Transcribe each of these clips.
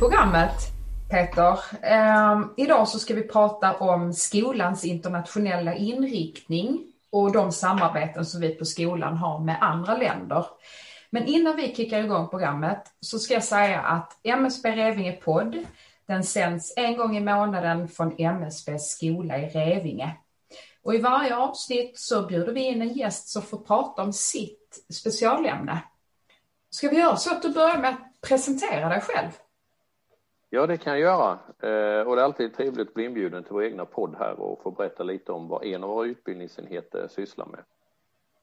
programmet Peter. Eh, idag så ska vi prata om skolans internationella inriktning och de samarbeten som vi på skolan har med andra länder. Men innan vi kickar igång programmet så ska jag säga att MSB Revinge podd, den sänds en gång i månaden från MSBs skola i Revinge. Och i varje avsnitt så bjuder vi in en gäst som får prata om sitt specialämne. Ska vi göra så att du börjar med att presentera dig själv? Ja, det kan jag göra. Eh, och det är alltid trevligt att bli inbjuden till vår egna podd här och få berätta lite om vad en av våra utbildningsenheter sysslar med.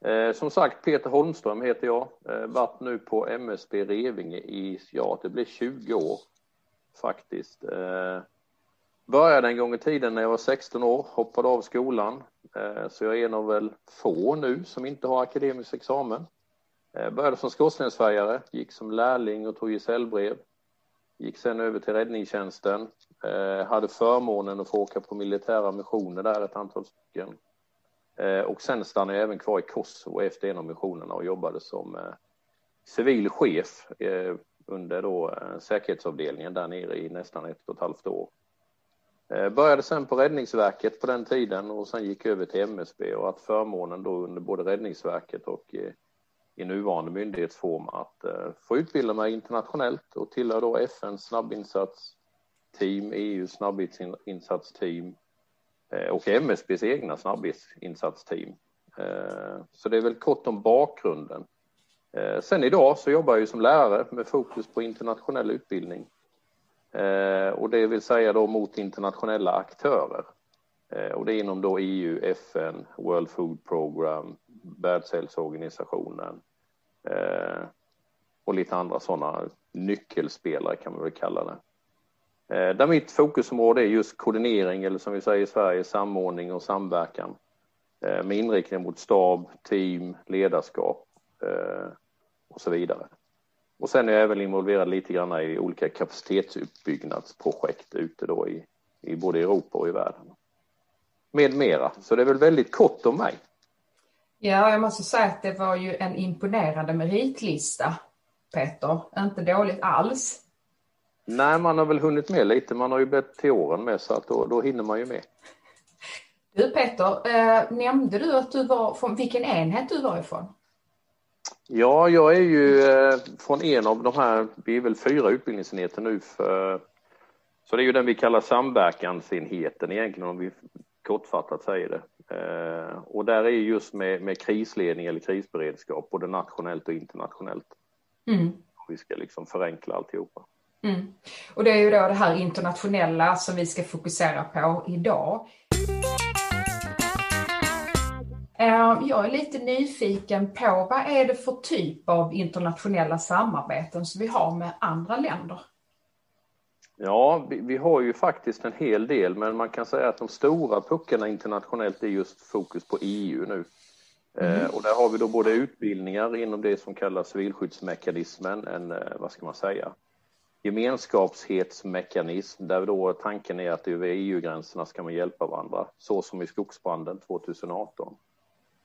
Eh, som sagt, Peter Holmström heter jag. Eh, varit nu på MSB Revinge i, ja, det blir 20 år faktiskt. Eh, började en gång i tiden när jag var 16 år, hoppade av skolan. Eh, så jag är en av väl få nu som inte har akademisk examen. Eh, började som skorstensfärgare, gick som lärling och tog gesällbrev. Gick sen över till räddningstjänsten. Eh, hade förmånen att få åka på militära missioner där ett antal stycken. Eh, och sen stannade jag även kvar i Kosovo efter en av missionerna och jobbade som eh, civil chef eh, under då eh, säkerhetsavdelningen där nere i nästan ett och ett halvt år. Eh, började sen på Räddningsverket på den tiden och sen gick över till MSB och att förmånen då under både Räddningsverket och eh, i nuvarande myndighetsform att eh, få utbilda mig internationellt och tillhör då FNs snabbinsatsteam, EUs snabbinsatsteam eh, och MSBs egna snabbinsatsteam. Eh, så det är väl kort om bakgrunden. Eh, sen idag så jobbar jag ju som lärare med fokus på internationell utbildning. Eh, och det vill säga då mot internationella aktörer. Eh, och det är inom då EU, FN, World Food Program, Världshälsoorganisationen eh, och lite andra sådana nyckelspelare kan man väl kalla det. Eh, där mitt fokusområde är just koordinering eller som vi säger i Sverige samordning och samverkan eh, med inriktning mot stab, team, ledarskap eh, och så vidare. Och sen är jag även involverad lite grann i olika kapacitetsuppbyggnadsprojekt ute då i, i både Europa och i världen. Med mera. Så det är väl väldigt kort om mig. Ja, jag måste säga att det var ju en imponerande meritlista, Peter. Inte dåligt alls. Nej, man har väl hunnit med lite. Man har ju bett till åren med så att då, då hinner man ju med. Du Peter, eh, nämnde du att du var från vilken enhet du var ifrån? Ja, jag är ju eh, från en av de här, vi är väl fyra utbildningsenheter nu för, så det är ju den vi kallar samverkansenheten egentligen om vi kortfattat säger det. Eh, och där är just med, med krisledning eller krisberedskap, både nationellt och internationellt. Mm. Vi ska liksom förenkla alltihopa. Mm. Och det är ju då det här internationella som vi ska fokusera på idag. Eh, jag är lite nyfiken på vad är det för typ av internationella samarbeten som vi har med andra länder? Ja, vi, vi, har ju faktiskt en hel del, men man kan säga att de stora puckarna internationellt är just fokus på EU nu. Mm. Eh, och där har vi då både utbildningar inom det som kallas civilskyddsmekanismen, en, eh, vad ska man säga, gemenskapshetsmekanism där då tanken är att över EU-gränserna ska man hjälpa varandra, så som i skogsbranden 2018.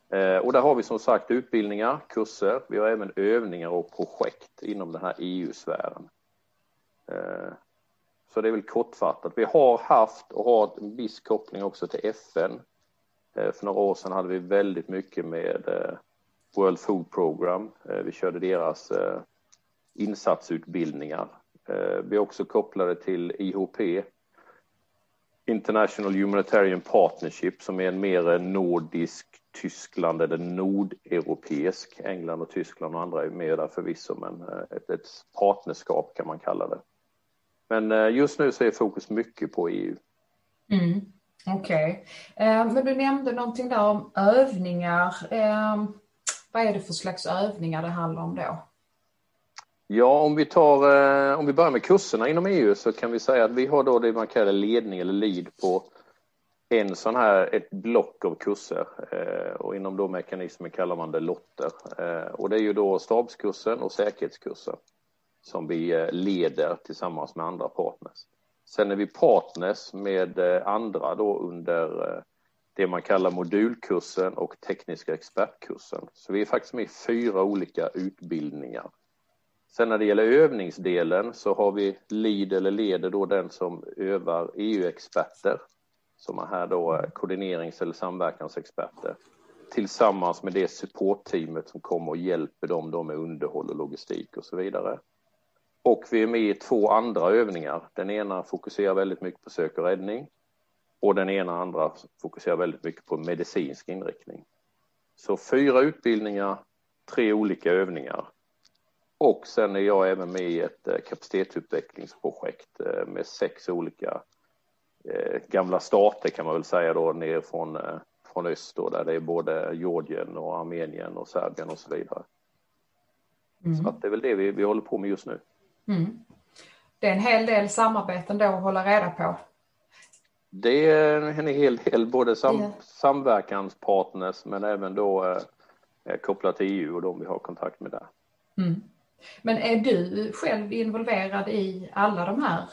Eh, och där har vi som sagt utbildningar, kurser, vi har även övningar och projekt inom den här EU-sfären. Eh, så det är väl kortfattat. Vi har haft och har en viss koppling också till FN. Eh, för några år sedan hade vi väldigt mycket med eh, World Food Program. Eh, vi körde deras insatsutbildningar. Vi är också kopplade till IHP, International Humanitarian Partnership, som är en mer nordisk Tyskland eller nordeuropeisk. England och Tyskland och andra är med där förvisso, men ett, ett partnerskap kan man kalla det. Men eh, just nu så är fokus mycket på EU. Mm. Okej, okay. Eh, men du nämnde någonting där om övningar. Eh, vad är det för slags övningar det handlar om då? Ja, om vi, tar, om vi börjar med kurserna inom EU så kan vi säga att vi har då det man kallar ledning eller lead på en sån här, ett block av kurser och inom då mekanismen kallar man det lotter. Och det är ju då stabskursen och säkerhetskursen som vi eh, leder tillsammans med andra partners. Sen är vi partners med eh, andra då under eh, det man kallar modulkursen och tekniska expertkursen. Så vi är faktiskt med i fyra olika utbildningar. Sen när det gäller övningsdelen så har vi LEAD eller leder då den som övar EU-experter som är här då koordinerings eller samverkansexperter tillsammans med det supportteamet som kommer och hjälper dem då med underhåll och logistik och så vidare. Och vi är med i två andra övningar. Den ena fokuserar väldigt mycket på sök och räddning och den ena andra fokuserar väldigt mycket på medicinsk inriktning. Så fyra utbildningar, tre olika övningar. Och sen är jag även med i ett eh, kapacitetsutvecklingsprojekt eh, med sex olika eh, gamla stater kan man väl säga då ner från, från öst då, där det är både Georgien och Armenien och Serbien och så vidare. Mm. Så att det är väl det vi, vi håller på med just nu. Mm. Det är en hel del samarbeten då att hålla reda på. Det är en hel del både sam, yeah. samverkanspartners men även då eh, kopplat till EU och de vi har kontakt med där. Mm. Men är du själv involverad i alla de här?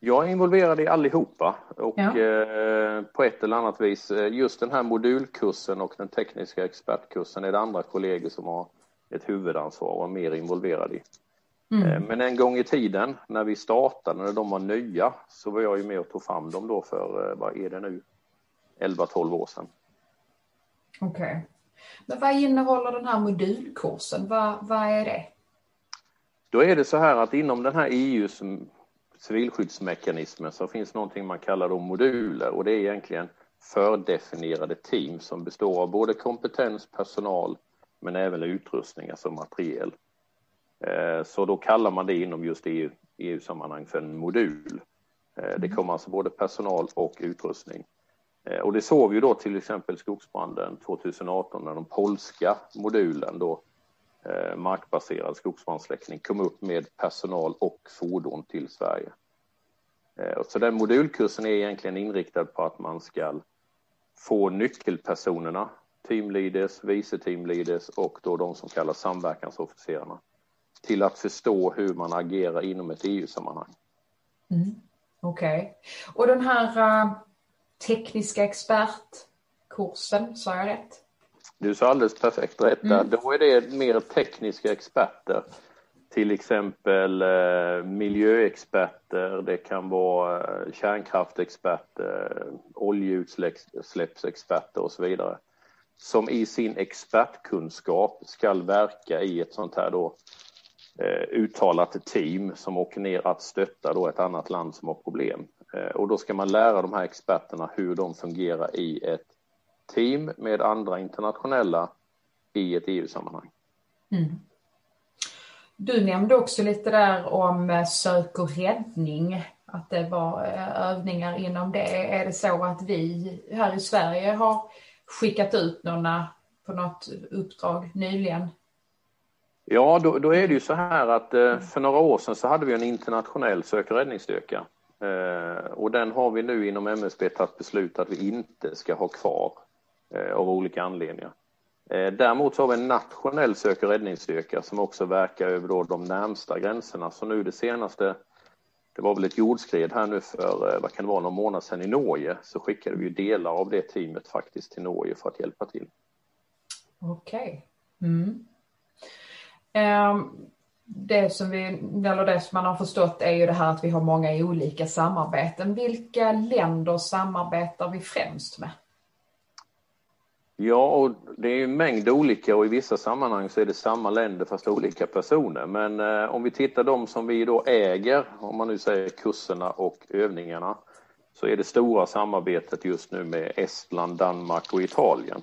Jag är involverad i allihopa och ja. eh, på ett eller annat vis eh, just den här modulkursen och den tekniska expertkursen är det andra kollegor som har ett huvudansvar och är mer involverade i. Mm. Eh, men en gång i tiden när vi startade, när de var nya, så var jag ju med och tog fram dem då för, eh, vad är det nu, 11-12 år sedan. Okej. Okay. Men vad innehåller den här modulkursen? Vad, vad är det? Då är det så här att inom den här EUs civilskyddsmekanismen så finns någonting man kallar då moduler och det är egentligen fördefinierade team som består av både kompetens, personal men även utrustning, alltså materiel. Eh, så då kallar man det inom just EU, EU-sammanhang för en modul. Eh, det mm. kommer alltså både personal och utrustning. Eh, och det såg vi då till exempel skogsbranden 2018 när den polska modulen då markbaserad skogsbrandsläckning kom upp med personal och fordon till Sverige. Så den modulkursen är egentligen inriktad på att man ska få nyckelpersonerna, teamleaders, vice teamleaders och då de som kallas samverkansofficerarna till att förstå hur man agerar inom ett EU-sammanhang. Mm. Okej. Okay. Och den här uh, tekniska expertkursen, sa jag rätt? Du sa alldeles perfekt rätt där. Mm. Då är det mer tekniska experter. Till exempel eh, miljöexperter, det kan vara eh, kärnkraftexperter, oljeutsläppsexperter och så vidare. Som i sin expertkunskap ska verka i ett sånt här då Eh, uttalat team som åker ner att stötta då ett annat land som har problem. Eh, och då ska man lära de här experterna hur de fungerar i ett team med andra internationella i ett EU-sammanhang. Mm. Du nämnde också lite där om eh, sök och räddning, att det var eh, övningar inom det. Är det så att vi här i Sverige har skickat ut några på något uppdrag nyligen Ja, då, då, är det ju så här att eh, för några år sedan så hade vi en internationell sök och räddningsstyrka. Eh, och den har vi nu inom MSB tagit beslut att vi inte ska ha kvar eh, av olika anledningar. Eh, däremot så har vi en nationell sök och räddningsstyrka som också verkar över då de närmsta gränserna. Så nu det senaste, det var väl ett jordskred här nu för, eh, vad kan det vara, någon månad sedan i Norge, så skickade vi delar av det teamet faktiskt till Norge för att hjälpa till. Okej. Okay. Mm. Ehm, det som, vi, eller det som man har förstått är ju det här att vi har många olika samarbeten. Vilka länder samarbetar vi främst med? Ja, och det är en mängd olika och i vissa sammanhang så är det samma länder fast olika personer. Men eh, om vi tittar de som vi då äger, om man nu säger kurserna och övningarna, så är det stora samarbetet just nu med Estland, Danmark och Italien.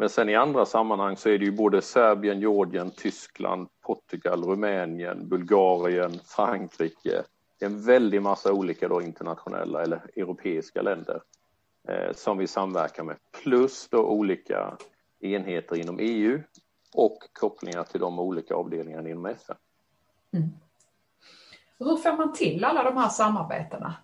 Men sen i andra sammanhang så är det ju både Serbien, Georgien, Tyskland, Portugal, Rumänien, Bulgarien, Frankrike. Det är en väldig massa olika då internationella eller europeiska länder eh, som vi samverkar med. Plus då olika enheter inom EU och kopplingar till de olika avdelningarna inom FN. Mm. Hur får man till alla de här samarbetena?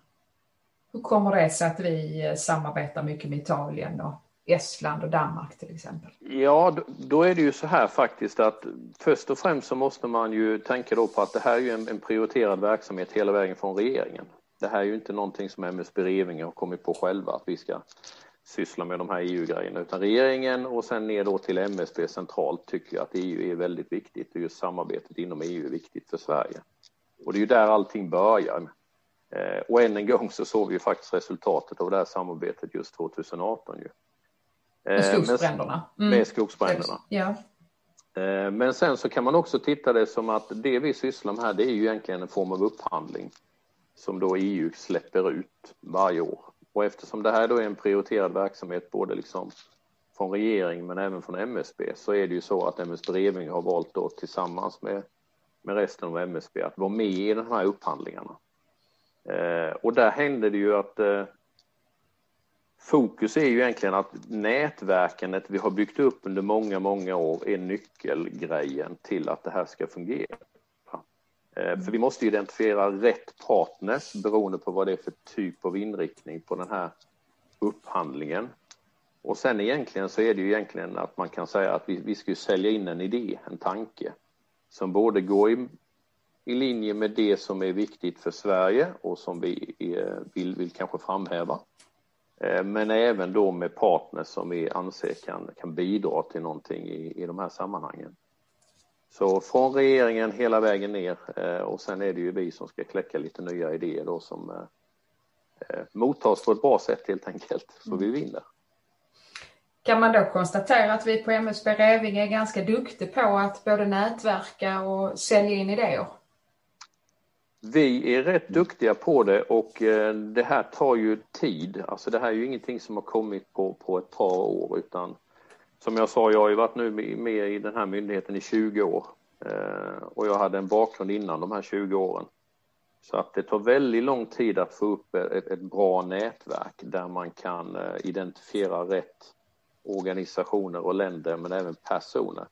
Hur kommer det sig att vi samarbetar mycket med Italien och Estland och Danmark till exempel? Ja, då är det ju så här faktiskt att först och främst så måste man ju tänka då på att det här är ju en, en prioriterad verksamhet hela vägen från regeringen. Det här är ju inte någonting som MSB Revinge har kommit på själva att vi ska syssla med de här EU-grejerna utan regeringen och sen ner då till MSB centralt tycker att EU är väldigt viktigt och just samarbetet inom EU är viktigt för Sverige. Och det är ju där allting börjar. Eh, och än en gång så såg vi ju faktiskt resultatet av det här samarbetet just 2018 ju. Med skogsbränderna. Mm. Med skogsbränderna. Ja. Eh, men sen så kan man också titta det som att det vi sysslar med här det är ju egentligen en form av upphandling som då EU släpper ut varje år. Och eftersom det här då är en prioriterad verksamhet både liksom från regering men även från MSB så är det ju så att MSB Revinge har valt då tillsammans med, med resten av MSB att vara med i de här upphandlingarna. Eh, och där händer det ju att eh, fokus är ju egentligen att nätverkandet vi har byggt upp under många, många år är nyckelgrejen till att det här ska fungera. Eh, för vi måste identifiera rätt partners beroende på vad det är för typ av inriktning på den här upphandlingen. Och sen egentligen så är det ju egentligen att man kan säga att vi, vi ska sälja in en idé, en tanke som både går i, i linje med det som är viktigt för Sverige och som vi är, vill, vill kanske framhäva men även då med partners som vi anser kan, kan bidra till någonting i, i de här sammanhangen. Så från regeringen hela vägen ner eh, och sen är det ju vi som ska kläcka lite nya idéer då som eh, mottas på ett bra sätt helt enkelt, så vi vinner. Kan man då konstatera att vi på MSB Revinge är ganska duktiga på att både nätverka och sälja in idéer? Vi är rätt duktiga på det och eh, det här tar ju tid. Alltså det här är ju ingenting som har kommit på, på ett par år utan som jag sa, jag har ju varit nu med i den här myndigheten i 20 år eh, och jag hade en bakgrund innan de här 20 åren. Så att det tar väldigt lång tid att få upp ett, ett bra nätverk där man kan eh, identifiera rätt organisationer och länder men även personer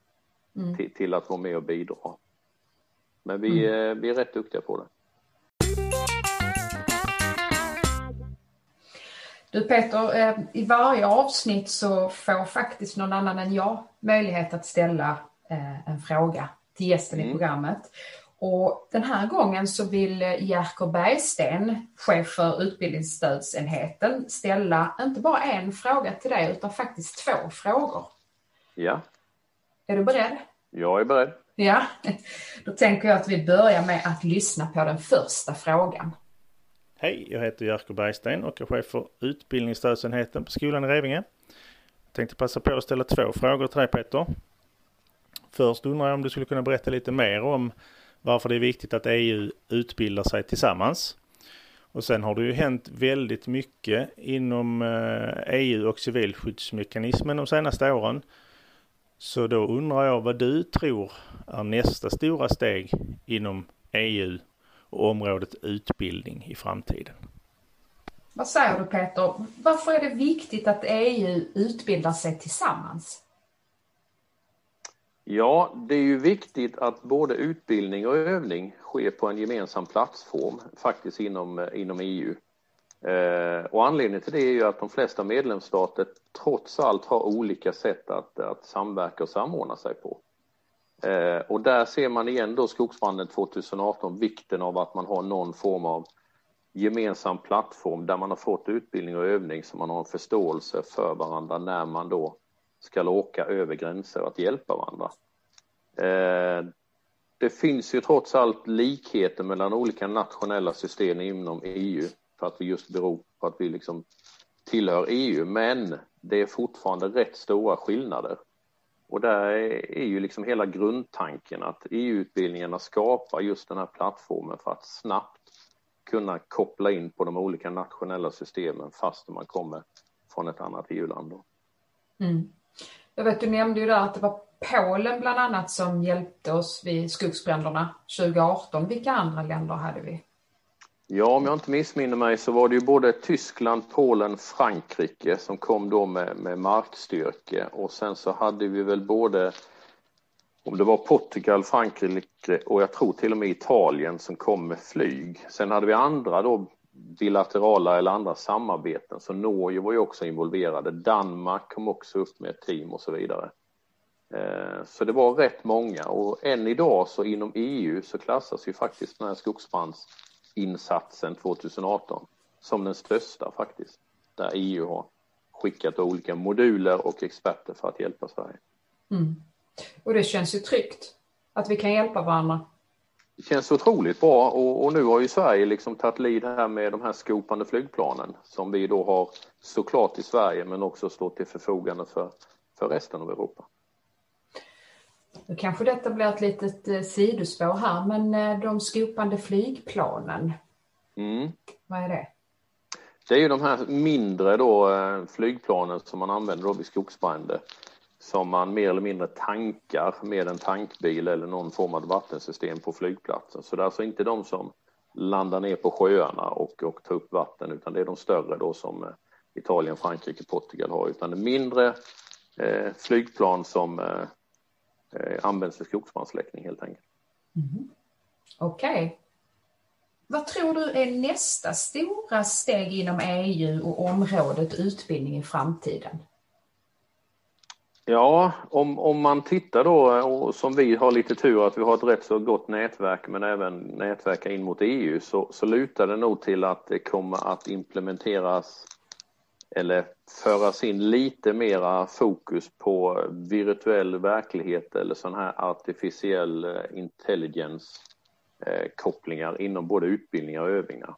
mm. till, till, att vara med och bidra. Men vi, mm. vi är rätt duktiga på det. Du Peter, eh, i varje avsnitt så får faktiskt någon annan än jag möjlighet att ställa eh, en fråga till gästen mm. i programmet. Och den här gången så vill Jerker Bergsten, chef för utbildningsstödsenheten, ställa inte bara en fråga till dig utan faktiskt två frågor. Ja. Är du beredd? Jag är beredd. Ja, då tänker jag att vi börjar med att lyssna på den första frågan. Hej, jag heter Jerker Bergsten och är chef för utbildningsstödsenheten på skolan i Revinge. Jag tänkte passa på att ställa två frågor till dig Peter. Först undrar jag om du skulle kunna berätta lite mer om varför det är viktigt att EU utbildar sig tillsammans. Och sen har det ju hänt väldigt mycket inom eh, EU och civilskyddsmekanismen de senaste åren. Så då undrar jag vad du tror är nästa stora steg inom EU och området utbildning i framtiden. Vad säger du Peter? Varför är det viktigt att EU utbildar sig tillsammans? Ja, det är ju viktigt att både utbildning och övning sker på en gemensam plattform, faktiskt inom, inom EU. Eh, och anledningen till det är ju att de flesta medlemsstater trots allt har olika sätt att, att samverka och samordna sig på. Eh, och där ser man igen då skogsbranden 2018 vikten av att man har någon form av gemensam plattform där man har fått utbildning och övning så man har en förståelse för varandra när man då ska åka över gränser och att hjälpa varandra. Eh, det finns ju trots allt likheter mellan olika nationella system inom EU för att vi just beror på att vi liksom tillhör EU, men det är fortfarande rätt stora skillnader. Och där är ju liksom hela grundtanken att EU-utbildningarna skapar just den här plattformen för att snabbt kunna koppla in på de olika nationella systemen fast man kommer från ett annat EU-land. Mm. Jag vet, du nämnde ju där att det var Polen bland annat som hjälpte oss vid skogsbränderna 2018. Vilka andra länder hade vi? Ja, om jag inte missminner mig så var det ju både Tyskland, Polen, Frankrike som kom då med, med markstyrke och sen så hade vi väl både om det var Portugal, Frankrike och jag tror till och med Italien som kom med flyg. Sen hade vi andra då bilaterala eller andra samarbeten, så Norge var ju också involverade. Danmark kom också upp med ett team och så vidare. Eh, så det var rätt många och än idag så inom EU så klassas ju faktiskt den här skogsbrands insatsen 2018 som den största faktiskt, där EU har skickat olika moduler och experter för att hjälpa Sverige. Mm. Och det känns ju tryggt att vi kan hjälpa varandra. Det känns otroligt bra och, och nu har ju Sverige liksom tagit lid här med de här skopande flygplanen som vi då har såklart i Sverige men också står till förfogande för, för resten av Europa. Nu kanske detta blir ett litet eh, sidospår här, men eh, de skopande flygplanen, mm. vad är det? Det är ju de här mindre då, eh, flygplanen som man använder då vid skogsbränder som man mer eller mindre tankar med en tankbil eller någon form av vattensystem på flygplatsen. Så det är alltså inte de som landar ner på sjöarna och, och tar upp vatten utan det är de större då som Italien, Frankrike, Portugal har utan det mindre eh, flygplan som eh, används för skogsbrandsläckning helt enkelt. Mm. Okej. Okay. Vad tror du är nästa stora steg inom EU och området utbildning i framtiden? Ja, om, om man tittar då, och som vi har lite tur att vi har ett rätt så gott nätverk men även nätverk in mot EU så, så lutar det nog till att det kommer att implementeras eller föras in lite mera fokus på virtuell verklighet eller sån här artificiell eh, intelligens eh, kopplingar inom både utbildningar och övningar.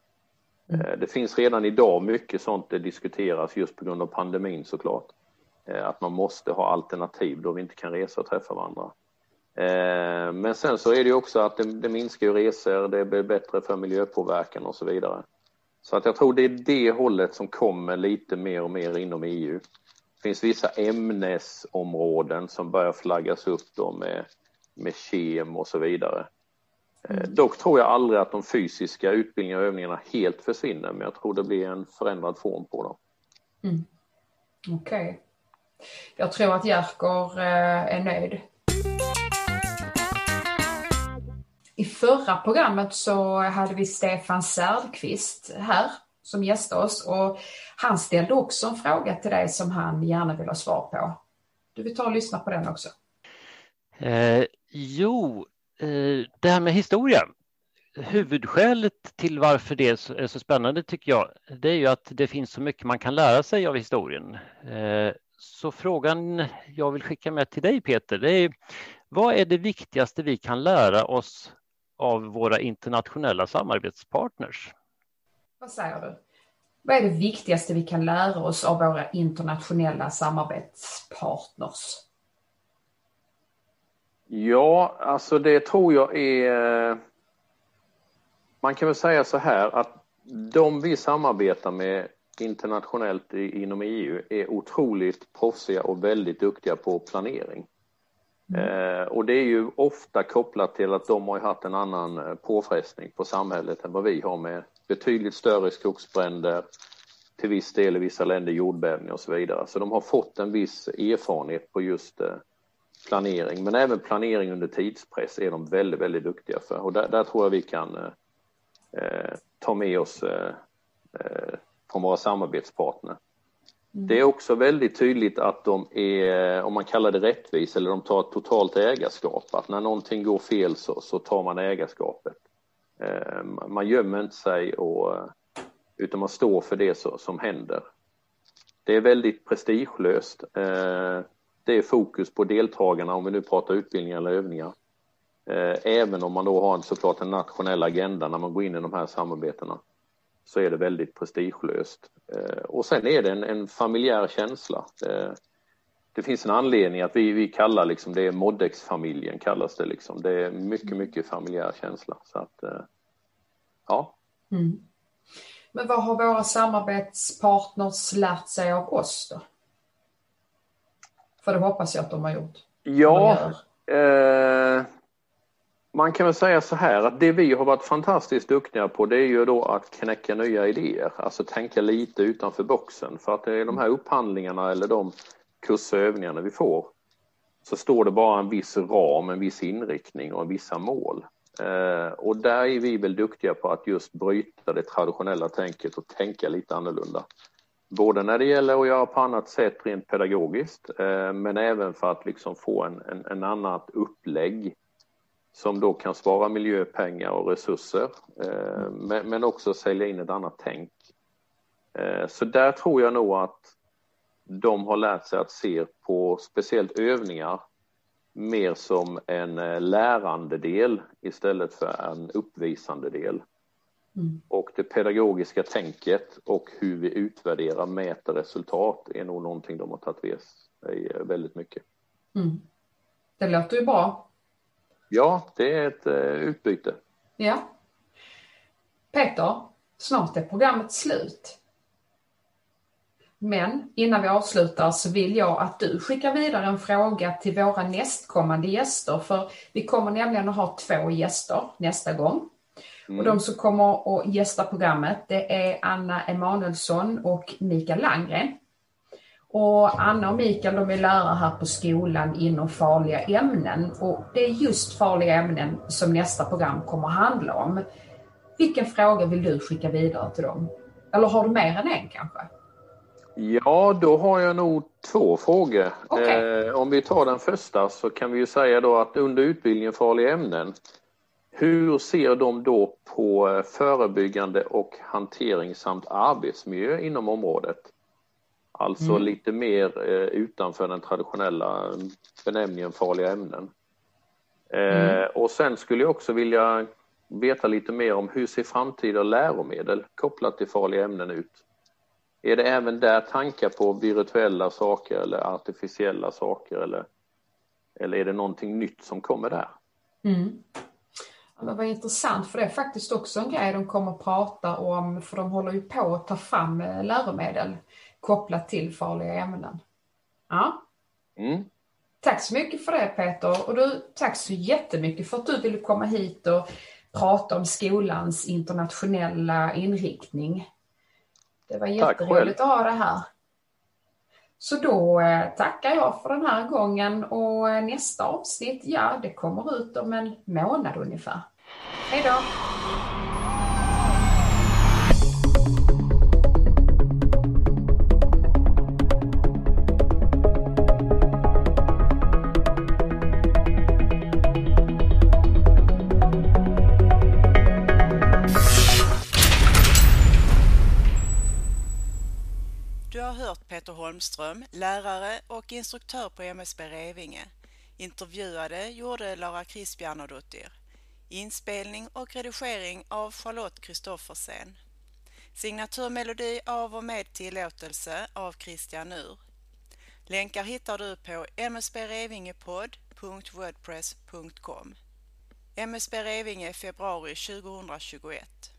Mm. Eh, det finns redan idag mycket sånt det diskuteras just på grund av pandemin såklart. Att man måste ha alternativ då vi inte kan resa och träffa varandra. Men sen så är det också att det, det minskar ju resor, det blir bättre för miljöpåverkan och så vidare. Så att jag tror det är det hållet som kommer lite mer och mer inom EU. Det finns vissa ämnesområden som börjar flaggas upp då med, med kem och så vidare. Eh, mm. Dock tror jag aldrig att de fysiska utbildningarna och övningarna helt försvinner, men jag tror det blir en förändrad form på dem. Mm. Okej. Okay. Jag tror att Jerker eh, är nöjd i förra programmet så hade vi Stefan Särdqvist här som gästade oss och han ställde också en fråga till dig som han gärna vill ha svar på. Du vill ta och lyssna på den också. Eh, jo, eh, det här med historia. Huvudskälet till varför det är så, är så, spännande tycker jag, det är ju att det finns så mycket man kan lära sig av historien. Eh, så frågan jag vill skicka med till dig Peter, det är vad är det viktigaste vi kan lära oss av våra internationella samarbetspartners. Vad säger du? Vad är det viktigaste vi kan lära oss av våra internationella samarbetspartners? Ja, alltså det tror jag är... Man kan väl säga så här att de vi samarbetar med internationellt inom EU är otroligt proffsiga och väldigt duktiga på planering. Mm. Eh, och det är ju ofta kopplat till att de har haft en annan eh, påfrestning på samhället än vad vi har med betydligt större skogsbränder, till viss del i vissa länder jordbävningar och så vidare. Så de har fått en viss erfarenhet på just eh, planering, men även planering under tidspress är de väldigt, väldigt duktiga för och där, där tror jag vi kan eh, eh ta med oss eh, eh från våra samarbetspartner. Det är också väldigt tydligt att de är, om man kallar det rättvis, eller de tar ett totalt ägarskap. Att när någonting går fel så, så tar man ägarskapet. Ehm, man gömmer inte sig och, utan man står för det som händer. Det är väldigt prestigelöst. Ehm, det är fokus på deltagarna om vi nu pratar utbildningar eller övningar. Ehm, även om man då har såklart en nationell agenda när man går in i de här samarbetena så är det väldigt prestigelöst. Eh, och sen är det en, en familjär känsla. Det, det, finns en anledning att vi, vi kallar liksom det Moddex-familjen kallas det liksom. Det är mycket, mycket familjär känsla. Så att, eh, ja. Mm. Men vad har våra samarbetspartners lärt sig av oss då? För det hoppas jag att de har gjort. Ja, eh, man kan väl säga så här att det vi har varit fantastiskt duktiga på det är ju då att knäcka nya idéer, alltså tänka lite utanför boxen för att det är de här upphandlingarna eller de kursövningarna vi får så står det bara en viss ram, en viss inriktning och vissa mål. Eh, och där är vi väl duktiga på att just bryta det traditionella tänket och tänka lite annorlunda. Både när det gäller att göra på annat sätt rent pedagogiskt eh, men även för att liksom få en, en, en annat upplägg som då kan spara miljöpengar och resurser eh, men också sälja in ett annat tänk. Eh, så där tror jag nog att de har lärt sig att se på speciellt övningar mer som en eh, lärande del istället för en uppvisande del. Mm. Och det pedagogiska tänket och hur vi utvärderar, mäter resultat är nog någonting de har tagit med sig väldigt mycket. Mm. Det låter ju bra. Ja, det är ett uh, utbyte. Ja. Peter, snart är programmet slut. Men innan vi avslutar så vill jag att du skickar vidare en fråga till våra nästkommande gäster för vi kommer nämligen att ha två gäster nästa gång. Mm. Och de som kommer att gästa programmet det är Anna Emanuelsson och Mikael Langgren. Och Anna och Mikael de är lärare här på skolan inom farliga ämnen och det är just farliga ämnen som nästa program kommer att handla om. Vilken fråga vill du skicka vidare till dem? Eller har du mer än en kanske? Ja, då har jag nog två frågor. Okay. Eh, om vi tar den första så kan vi ju säga då att under utbildningen farliga ämnen, hur ser de då på eh, förebyggande och hantering samt arbetsmiljö inom området? Alltså mm. lite mer eh, utanför den traditionella benämningen farliga ämnen. Eh, mm. Och sen skulle jag också vilja veta lite mer om hur ser framtida läromedel kopplat till farliga ämnen ut? Är det även där tankar på virtuella saker eller artificiella saker eller, eller är det någonting nytt som kommer där? Mm. Ja, vad intressant, för det är faktiskt också en grej de kommer att prata om, för de håller ju på att ta fram eh, läromedel kopplat till farliga ämnen. Ja. Mm. Tack så mycket för det Peter och du, tack så jättemycket för att du ville komma hit och prata om skolans internationella inriktning. Det var jätteroligt att ha det här. Så då eh, tackar jag för den här gången och eh, nästa avsnitt, ja det kommer ut om en månad ungefär. Hej då! Holmström, lärare och instruktör på MSB Revinge. Intervjuade gjorde Lara Kristianodottir. Inspelning och redigering av Charlotte Kristoffersen. Signaturmelodi av och med tillåtelse av Christian Ur. Länkar hittar du på msbrevingepodd.wordpress.com MSB Revinge februari 2021